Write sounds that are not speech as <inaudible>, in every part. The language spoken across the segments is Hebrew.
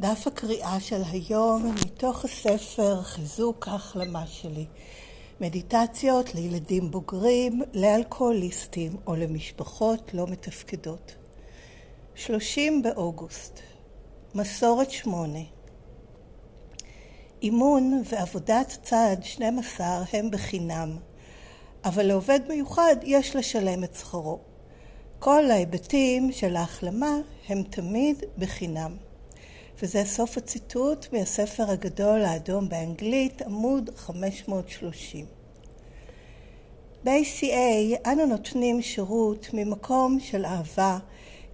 דף הקריאה של היום מתוך הספר חיזוק ההחלמה שלי. מדיטציות לילדים בוגרים, לאלכוהוליסטים או למשפחות לא מתפקדות. 30 באוגוסט, מסורת שמונה. אימון ועבודת צד 12 הם בחינם, אבל לעובד מיוחד יש לשלם את שכרו. כל ההיבטים של ההחלמה הם תמיד בחינם. וזה סוף הציטוט מהספר הגדול האדום באנגלית, עמוד 530. ב-ACA אנו נותנים שירות ממקום של אהבה,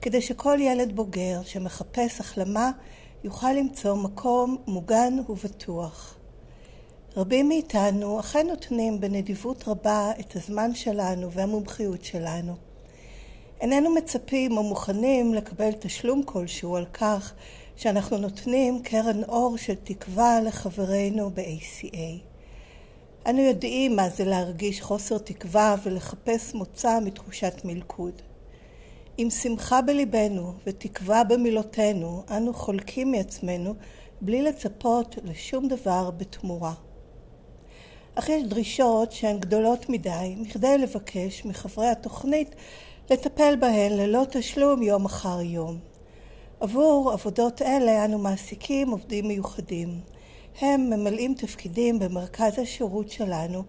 כדי שכל ילד בוגר שמחפש החלמה יוכל למצוא מקום מוגן ובטוח. רבים מאיתנו אכן נותנים בנדיבות רבה את הזמן שלנו והמומחיות שלנו. איננו מצפים או מוכנים לקבל תשלום כלשהו על כך שאנחנו נותנים קרן אור של תקווה לחברינו ב-ACA. אנו יודעים מה זה להרגיש חוסר תקווה ולחפש מוצא מתחושת מלכוד. עם שמחה בליבנו ותקווה במילותינו, אנו חולקים מעצמנו בלי לצפות לשום דבר בתמורה. אך יש דרישות שהן גדולות מדי מכדי לבקש מחברי התוכנית לטפל בהן ללא תשלום יום אחר יום. עבור עבודות אלה אנו מעסיקים עובדים מיוחדים. הם ממלאים תפקידים במרכז השירות שלנו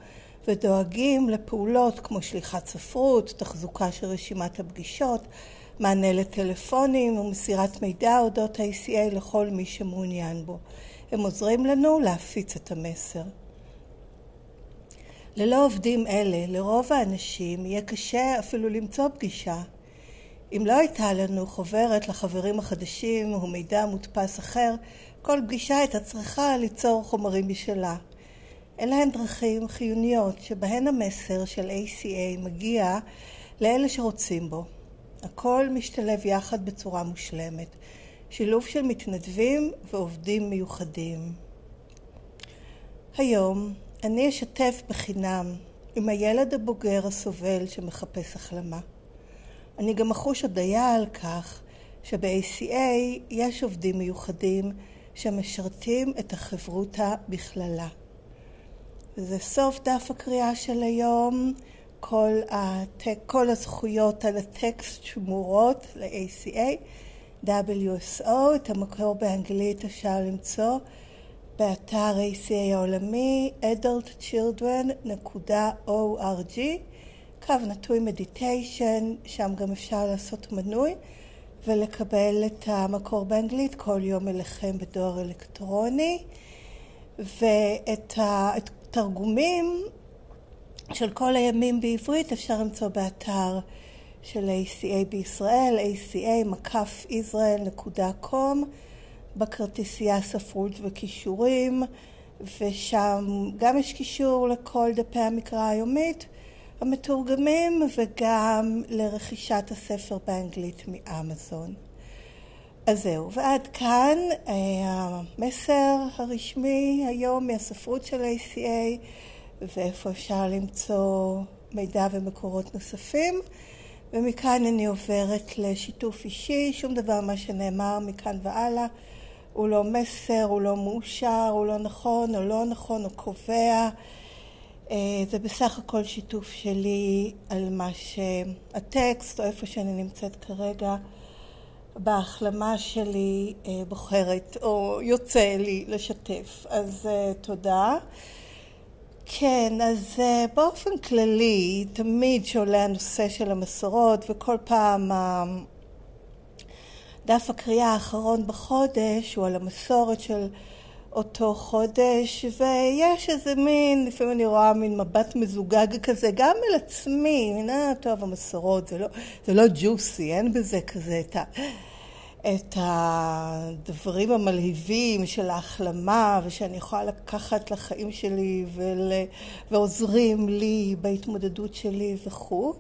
ודואגים לפעולות כמו שליחת ספרות, תחזוקה של רשימת הפגישות, מענה לטלפונים ומסירת מידע אודות ה-ACA לכל מי שמעוניין בו. הם עוזרים לנו להפיץ את המסר. ללא עובדים אלה, לרוב האנשים יהיה קשה אפילו למצוא פגישה. אם לא הייתה לנו חוברת לחברים החדשים או מידע מודפס אחר, כל פגישה הייתה צריכה ליצור חומרים משלה. אלה הן דרכים חיוניות שבהן המסר של ACA מגיע לאלה שרוצים בו. הכל משתלב יחד בצורה מושלמת. שילוב של מתנדבים ועובדים מיוחדים. היום אני אשתף בחינם עם הילד הבוגר הסובל שמחפש החלמה. אני גם אחוש הודיה על כך שב-ACA יש עובדים מיוחדים שמשרתים את החברותה בכללה. וזה סוף דף הקריאה של היום. כל, הטק, כל הזכויות על הטקסט שמורות ל-ACA, WSO, את המקור באנגלית אפשר למצוא באתר ACA העולמי adultchildren.org קו נטוי מדיטיישן, שם גם אפשר לעשות מנוי ולקבל את המקור באנגלית כל יום אליכם בדואר אלקטרוני ואת התרגומים של כל הימים בעברית אפשר למצוא באתר של ACA בישראל, aca-israel.com בכרטיסייה ספרות וכישורים ושם גם יש קישור לכל דפי המקרא היומית המתורגמים וגם לרכישת הספר באנגלית מאמזון. אז זהו, ועד כאן אה, המסר הרשמי היום מהספרות של ACA ואיפה אפשר למצוא מידע ומקורות נוספים. ומכאן אני עוברת לשיתוף אישי, שום דבר מה שנאמר מכאן והלאה הוא לא מסר, הוא לא מאושר, הוא לא נכון או לא נכון או קובע. אה, זה בסך הכל שיתוף שלי על מה שהטקסט או איפה שאני נמצאת כרגע בהחלמה שלי אה, בוחרת או יוצא לי לשתף. אז אה, תודה. כן, אז באופן כללי, תמיד שעולה הנושא של המסורות וכל פעם דף הקריאה האחרון בחודש הוא על המסורת של אותו חודש, ויש איזה מין, לפעמים אני רואה מין מבט מזוגג כזה, גם אל עצמי, מין, אה, טוב, המסורות, זה לא, זה לא ג'וסי, אין בזה כזה את, ה, את הדברים המלהיבים של ההחלמה, ושאני יכולה לקחת לחיים שלי ול, ועוזרים לי בהתמודדות שלי וכו'.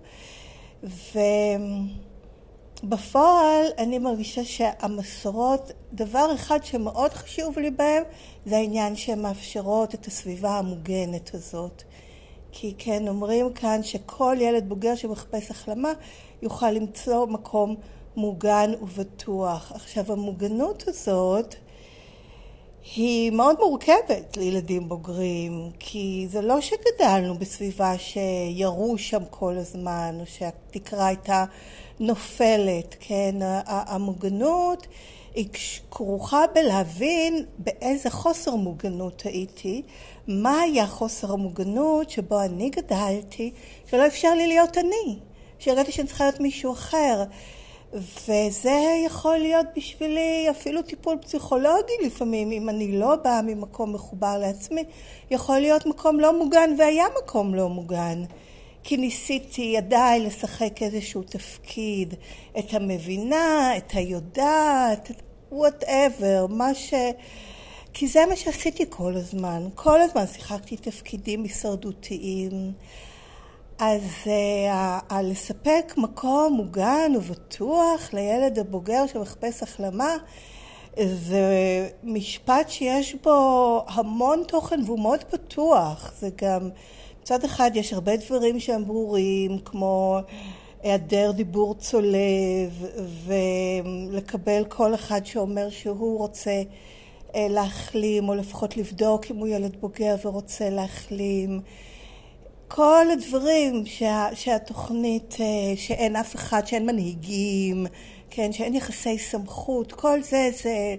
בפועל אני מרגישה שהמסורות, דבר אחד שמאוד חשוב לי בהם זה העניין שהן מאפשרות את הסביבה המוגנת הזאת. כי כן אומרים כאן שכל ילד בוגר שמחפש החלמה יוכל למצוא מקום מוגן ובטוח. עכשיו המוגנות הזאת היא מאוד מורכבת לילדים בוגרים, כי זה לא שגדלנו בסביבה שירו שם כל הזמן, או שהתקרה הייתה נופלת, כן? המוגנות היא כרוכה בלהבין באיזה חוסר מוגנות הייתי, מה היה חוסר המוגנות שבו אני גדלתי, שלא אפשר לי להיות אני, שהרגעתי שאני צריכה להיות מישהו אחר. וזה יכול להיות בשבילי אפילו טיפול פסיכולוגי לפעמים, אם אני לא באה ממקום מחובר לעצמי, יכול להיות מקום לא מוגן והיה מקום לא מוגן. כי ניסיתי ידיי לשחק איזשהו תפקיד, את המבינה, את היודעת, וואטאבר, מה ש... כי זה מה שעשיתי כל הזמן. כל הזמן שיחקתי תפקידים הישרדותיים. אז uh, לספק מקום מוגן ובטוח לילד הבוגר שמחפש החלמה זה משפט שיש בו המון תוכן והוא מאוד פתוח. זה גם, מצד אחד יש הרבה דברים שהם ברורים, כמו היעדר דיבור צולב, ולקבל כל אחד שאומר שהוא רוצה אה, להחלים, או לפחות לבדוק אם הוא ילד בוגר ורוצה להחלים. כל הדברים שה, שהתוכנית, אה, שאין אף אחד, שאין מנהיגים, כן, שאין יחסי סמכות, כל זה זה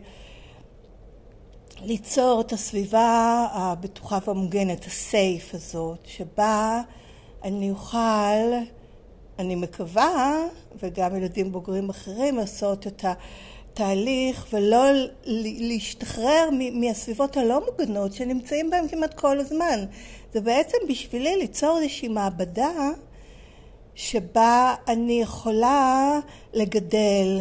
ליצור את הסביבה הבטוחה והמוגנת, הסייף הזאת, שבה אני אוכל, אני מקווה, וגם ילדים בוגרים אחרים, לעשות את התהליך ולא להשתחרר מהסביבות הלא מוגנות שנמצאים בהם כמעט כל הזמן. זה בעצם בשבילי ליצור איזושהי מעבדה שבה אני יכולה לגדל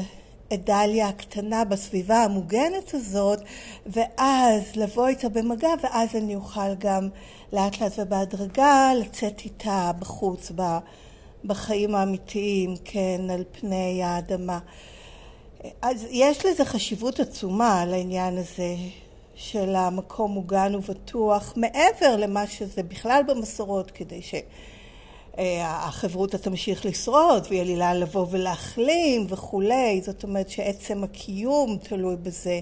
את דליה הקטנה בסביבה המוגנת הזאת ואז לבוא איתה במגע ואז אני אוכל גם לאט לאט ובהדרגה לצאת איתה בחוץ בחיים האמיתיים, כן, על פני האדמה. אז יש לזה חשיבות עצומה לעניין הזה של המקום מוגן ובטוח, מעבר למה שזה בכלל במסורות, כדי שהחברותא תמשיך לשרוד ויהיה לי לאן לבוא ולהחלים וכולי. זאת אומרת שעצם הקיום תלוי בזה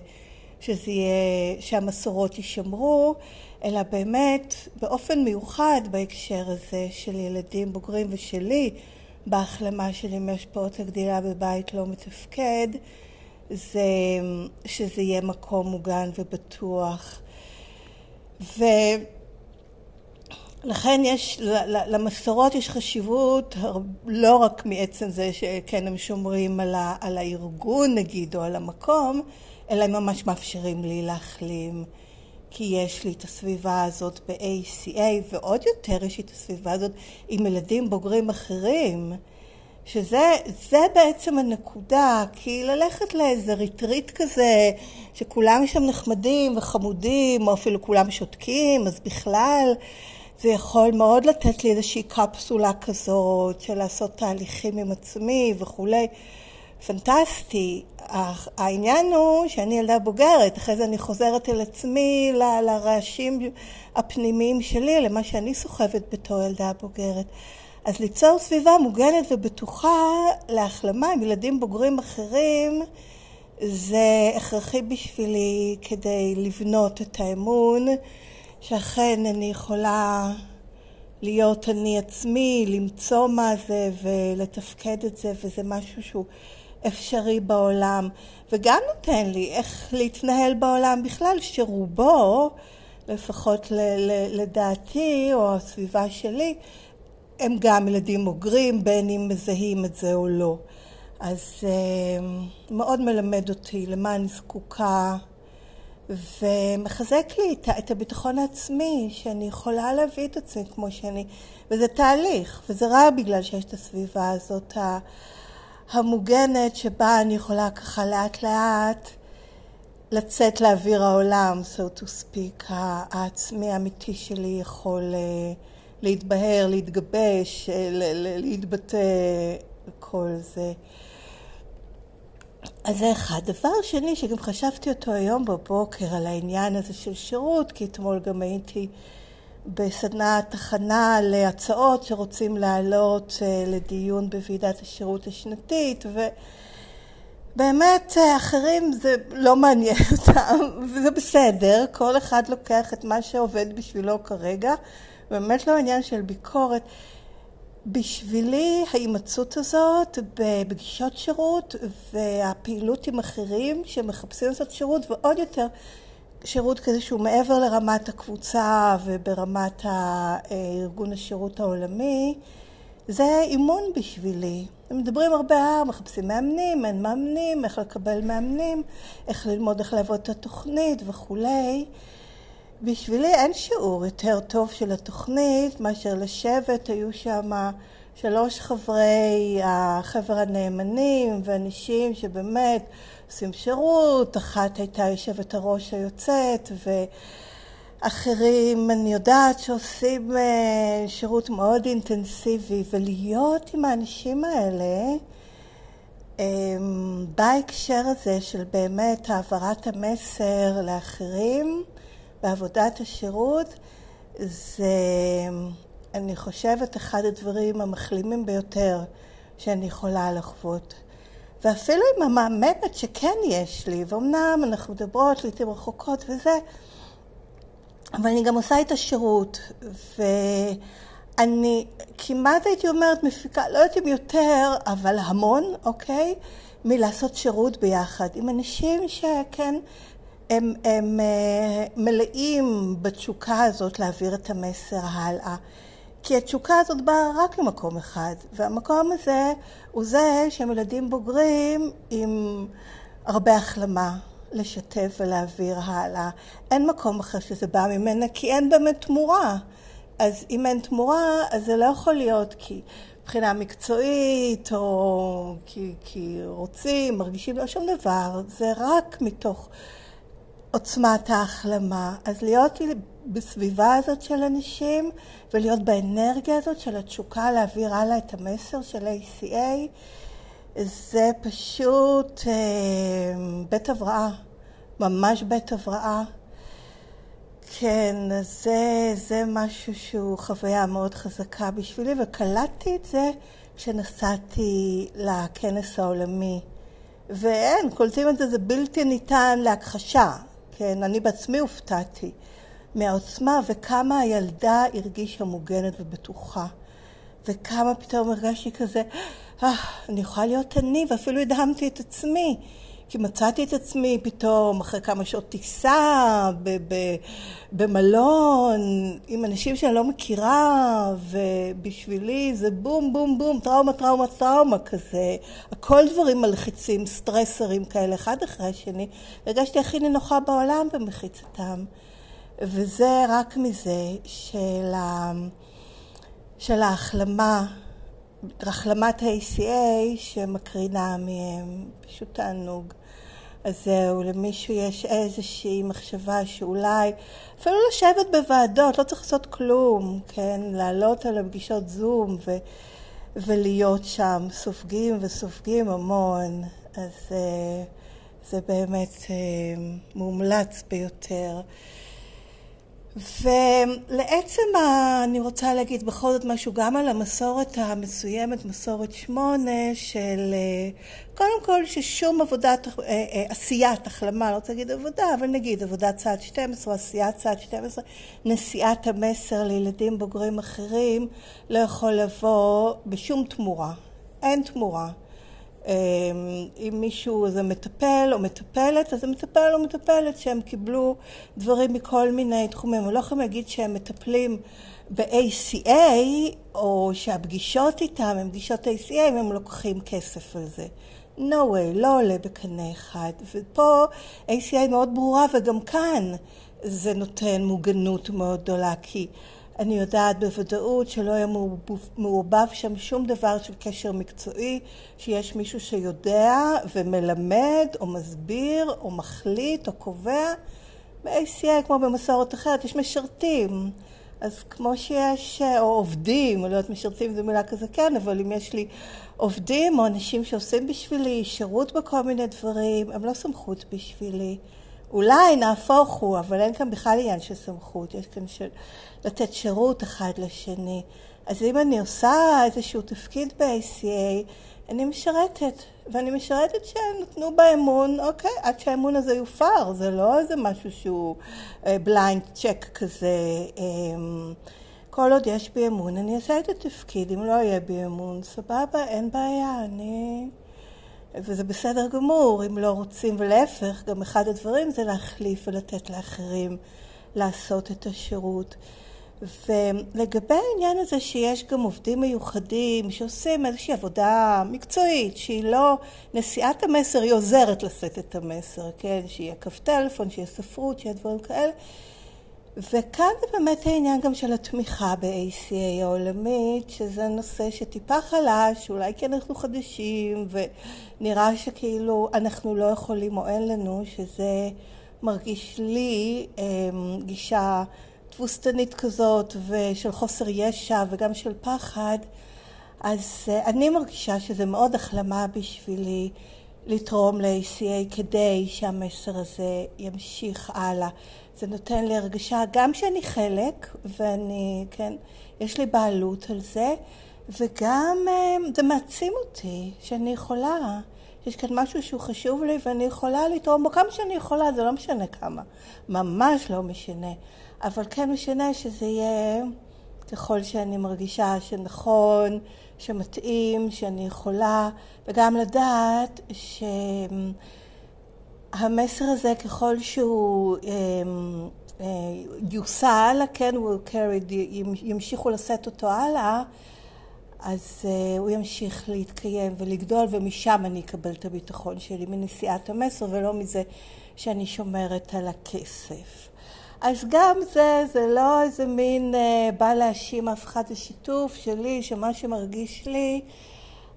שזה יהיה, שהמסורות יישמרו, אלא באמת באופן מיוחד בהקשר הזה של ילדים בוגרים ושלי, בהחלמה שלי מהשפעות הגדילה בבית לא מתפקד, זה שזה יהיה מקום מוגן ובטוח. ולכן יש, למסורות יש חשיבות לא רק מעצם זה שכן הם שומרים על, ה, על הארגון נגיד או על המקום, אלא הם ממש מאפשרים לי להחלים. כי יש לי את הסביבה הזאת ב-ACA, ועוד יותר יש לי את הסביבה הזאת עם ילדים בוגרים אחרים. שזה בעצם הנקודה, כי ללכת לאיזה ריטריט כזה, שכולם שם נחמדים וחמודים, או אפילו כולם שותקים, אז בכלל זה יכול מאוד לתת לי איזושהי קפסולה כזאת, של לעשות תהליכים עם עצמי וכולי. פנטסטי. העניין הוא שאני ילדה בוגרת, אחרי זה אני חוזרת אל עצמי, ל- לרעשים הפנימיים שלי, למה שאני סוחבת בתור ילדה בוגרת. אז ליצור סביבה מוגנת ובטוחה להחלמה עם ילדים בוגרים אחרים זה הכרחי בשבילי כדי לבנות את האמון שאכן אני יכולה להיות אני עצמי, למצוא מה זה ולתפקד את זה וזה משהו שהוא אפשרי בעולם וגם נותן לי איך להתנהל בעולם בכלל שרובו לפחות לדעתי או הסביבה שלי הם גם ילדים בוגרים, בין אם מזהים את זה או לא. אז אה, מאוד מלמד אותי למה אני זקוקה, ומחזק לי את הביטחון העצמי, שאני יכולה להביא את עצמי כמו שאני, וזה תהליך, וזה רע בגלל שיש את הסביבה הזאת המוגנת, שבה אני יכולה ככה לאט לאט לצאת לאוויר העולם, so to speak, העצמי האמיתי שלי יכול... אה, להתבהר, להתגבש, להתבטא, כל זה. אז זה אחד. דבר שני, שגם חשבתי אותו היום בבוקר על העניין הזה של שירות, כי אתמול גם הייתי בסדנת הכנה להצעות שרוצים להעלות אה, לדיון בוועידת השירות השנתית, ו... באמת, אחרים זה לא מעניין <laughs> אותם, וזה בסדר, כל אחד לוקח את מה שעובד בשבילו כרגע, באמת לא עניין של ביקורת. בשבילי ההימצאות הזאת בפגישות שירות והפעילות עם אחרים שמחפשים לעשות שירות ועוד יותר שירות כזה שהוא מעבר לרמת הקבוצה וברמת ארגון השירות העולמי, זה אימון בשבילי. מדברים הרבה, מחפשים מאמנים, אין מאמנים, איך לקבל מאמנים, איך ללמוד איך לעבוד את התוכנית וכולי. בשבילי אין שיעור יותר טוב של התוכנית מאשר לשבת, היו שם שלוש חברי החבר הנאמנים ואנשים שבאמת עושים שירות, אחת הייתה יושבת הראש היוצאת ואחרים אני יודעת שעושים אה, שירות מאוד אינטנסיבי ולהיות עם האנשים האלה אמ, בהקשר הזה של באמת העברת המסר לאחרים בעבודת השירות זה, אני חושבת, אחד הדברים המחלימים ביותר שאני יכולה לחוות. ואפילו עם המאמנת שכן יש לי, ואומנם אנחנו מדברות לעיתים רחוקות וזה, אבל אני גם עושה את השירות, ואני כמעט הייתי אומרת מפיקה, לא יודעת אם יותר, אבל המון, אוקיי? מלעשות שירות ביחד עם אנשים שכן הם, הם אה, מלאים בתשוקה הזאת להעביר את המסר הלאה. כי התשוקה הזאת באה רק ממקום אחד, והמקום הזה הוא זה שהם ילדים בוגרים עם הרבה החלמה לשתף ולהעביר הלאה. אין מקום אחר שזה בא ממנה, כי אין באמת תמורה. אז אם אין תמורה, אז זה לא יכול להיות כי מבחינה מקצועית, או כי, כי רוצים, מרגישים, לא שום דבר. זה רק מתוך... עוצמת ההחלמה. אז להיות בסביבה הזאת של אנשים ולהיות באנרגיה הזאת של התשוקה להעביר הלאה את המסר של ACA, זה פשוט אה, בית הבראה, ממש בית הבראה. כן, זה, זה משהו שהוא חוויה מאוד חזקה בשבילי, וקלטתי את זה כשנסעתי לכנס העולמי. ואין, קולטים את זה, זה בלתי ניתן להכחשה. כן, אני בעצמי הופתעתי מהעוצמה וכמה הילדה הרגישה מוגנת ובטוחה. וכמה פתאום הרגשתי כזה, אה, אני יכולה להיות אני, ואפילו הדהמתי את עצמי. כי מצאתי את עצמי פתאום אחרי כמה שעות טיסה במלון עם אנשים שאני לא מכירה ובשבילי זה בום בום בום טראומה טראומה טראומה כזה. הכל דברים מלחיצים סטרסרים כאלה אחד אחרי השני. הרגשתי הכי נינוחה בעולם במחיצתם וזה רק מזה של, ה... של ההחלמה החלמת ה-ACA שמקרינה מהם, פשוט תענוג. אז זהו, למישהו יש איזושהי מחשבה שאולי, אפילו לשבת בוועדות, לא צריך לעשות כלום, כן? לעלות על הפגישות זום ו, ולהיות שם, סופגים וסופגים המון, אז אה, זה באמת אה, מומלץ ביותר. ולעצם, ה... אני רוצה להגיד בכל זאת משהו גם על המסורת המסוימת, מסורת שמונה, של אה, קודם כל ששום עבודת, אה, אה, עשיית החלמה, לא רוצה להגיד עבודה, אבל נגיד עבודת צעד 12, עשיית צעד 12, נשיאת המסר לילדים בוגרים אחרים, לא יכול לבוא בשום תמורה. אין תמורה. אמ, אם מישהו זה מטפל או מטפלת, אז זה מטפל או מטפלת שהם קיבלו דברים מכל מיני תחומים. הם לא יכולים להגיד שהם מטפלים ב-ACA, או שהפגישות איתם הן פגישות ACA, אם הם לוקחים כסף על זה. no way, לא עולה בקנה אחד. ופה ACA מאוד ברורה, וגם כאן זה נותן מוגנות מאוד גדולה, כי אני יודעת בוודאות שלא היה מעורבב שם שום דבר של קשר מקצועי, שיש מישהו שיודע ומלמד או מסביר או מחליט או קובע. ב-ACA, כמו במסורת אחרת, יש משרתים. אז כמו שיש, או עובדים, או לא יודעת משרתים זו מילה כזה כן, אבל אם יש לי עובדים או אנשים שעושים בשבילי שירות בכל מיני דברים, הם לא סמכות בשבילי. אולי נהפוך הוא, אבל אין כאן בכלל עניין של סמכות, יש כאן של לתת שירות אחד לשני. אז אם אני עושה איזשהו תפקיד ב-ACA, אני משרתת ואני משרתת שנתנו בה אמון, אוקיי, עד שהאמון הזה יופר, זה לא איזה משהו שהוא בליינד uh, צ'ק כזה. Um, כל עוד יש בי אמון, אני אעשה את התפקיד, אם לא יהיה בי אמון, סבבה, אין בעיה, אני... וזה בסדר גמור, אם לא רוצים, ולהפך, גם אחד הדברים זה להחליף ולתת לאחרים לעשות את השירות. ולגבי העניין הזה שיש גם עובדים מיוחדים שעושים איזושהי עבודה מקצועית, שהיא לא נשיאת המסר, היא עוזרת לשאת את המסר, כן? שיהיה קו טלפון, שיהיה ספרות, שיהיה דברים כאלה. וכאן זה באמת העניין גם של התמיכה ב-ACA העולמית, שזה נושא שטיפה חלש, אולי כי אנחנו חדשים, ונראה שכאילו אנחנו לא יכולים או אין לנו, שזה מרגיש לי אמ, גישה תבוסתנית כזאת, ושל חוסר ישע וגם של פחד, אז אה, אני מרגישה שזה מאוד החלמה בשבילי לתרום ל-ACA כדי שהמסר הזה ימשיך הלאה. זה נותן לי הרגשה גם שאני חלק, ואני, כן, יש לי בעלות על זה, וגם אה, זה מעצים אותי שאני יכולה. יש כאן משהו שהוא חשוב לי ואני יכולה לתרום בו כמה שאני יכולה, זה לא משנה כמה. ממש לא משנה. אבל כן משנה שזה יהיה ככל שאני מרגישה שנכון, שמתאים, שאני יכולה, וגם לדעת שהמסר הזה ככל שהוא אמ, אה, יוסע הלאה, כן, will carry, ימשיכו לשאת אותו הלאה, אז uh, הוא ימשיך להתקיים ולגדול, ומשם אני אקבל את הביטחון שלי, מנשיאת המסר, ולא מזה שאני שומרת על הכסף. אז גם זה, זה לא איזה מין uh, בא להאשים אף אחד, זה שיתוף שלי, שמה שמרגיש לי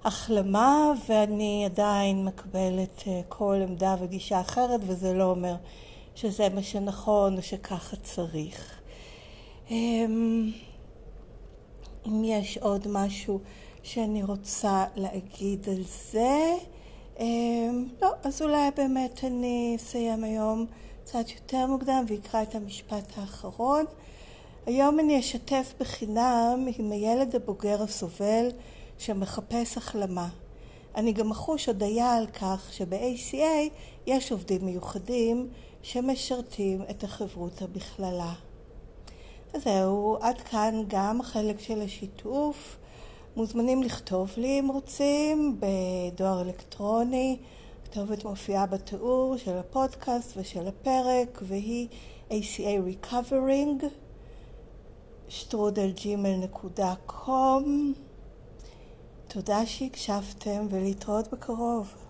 החלמה, ואני עדיין מקבלת uh, כל עמדה וגישה אחרת, וזה לא אומר שזה מה שנכון או שככה צריך. Um, אם יש עוד משהו שאני רוצה להגיד על זה, um, לא, אז אולי באמת אני אסיים היום. קצת יותר מוקדם ויקרא את המשפט האחרון. היום אני אשתף בחינם עם הילד הבוגר הסובל שמחפש החלמה. אני גם אחוש הודיה על כך שב-ACA יש עובדים מיוחדים שמשרתים את החברותה בכללה. אז זהו, עד כאן גם החלק של השיתוף. מוזמנים לכתוב לי אם רוצים בדואר אלקטרוני הכתובת מופיעה בתיאור של הפודקאסט ושל הפרק, והיא ACA Recovering, שטרודלג'ימל.com. תודה שהקשבתם ולהתראות בקרוב.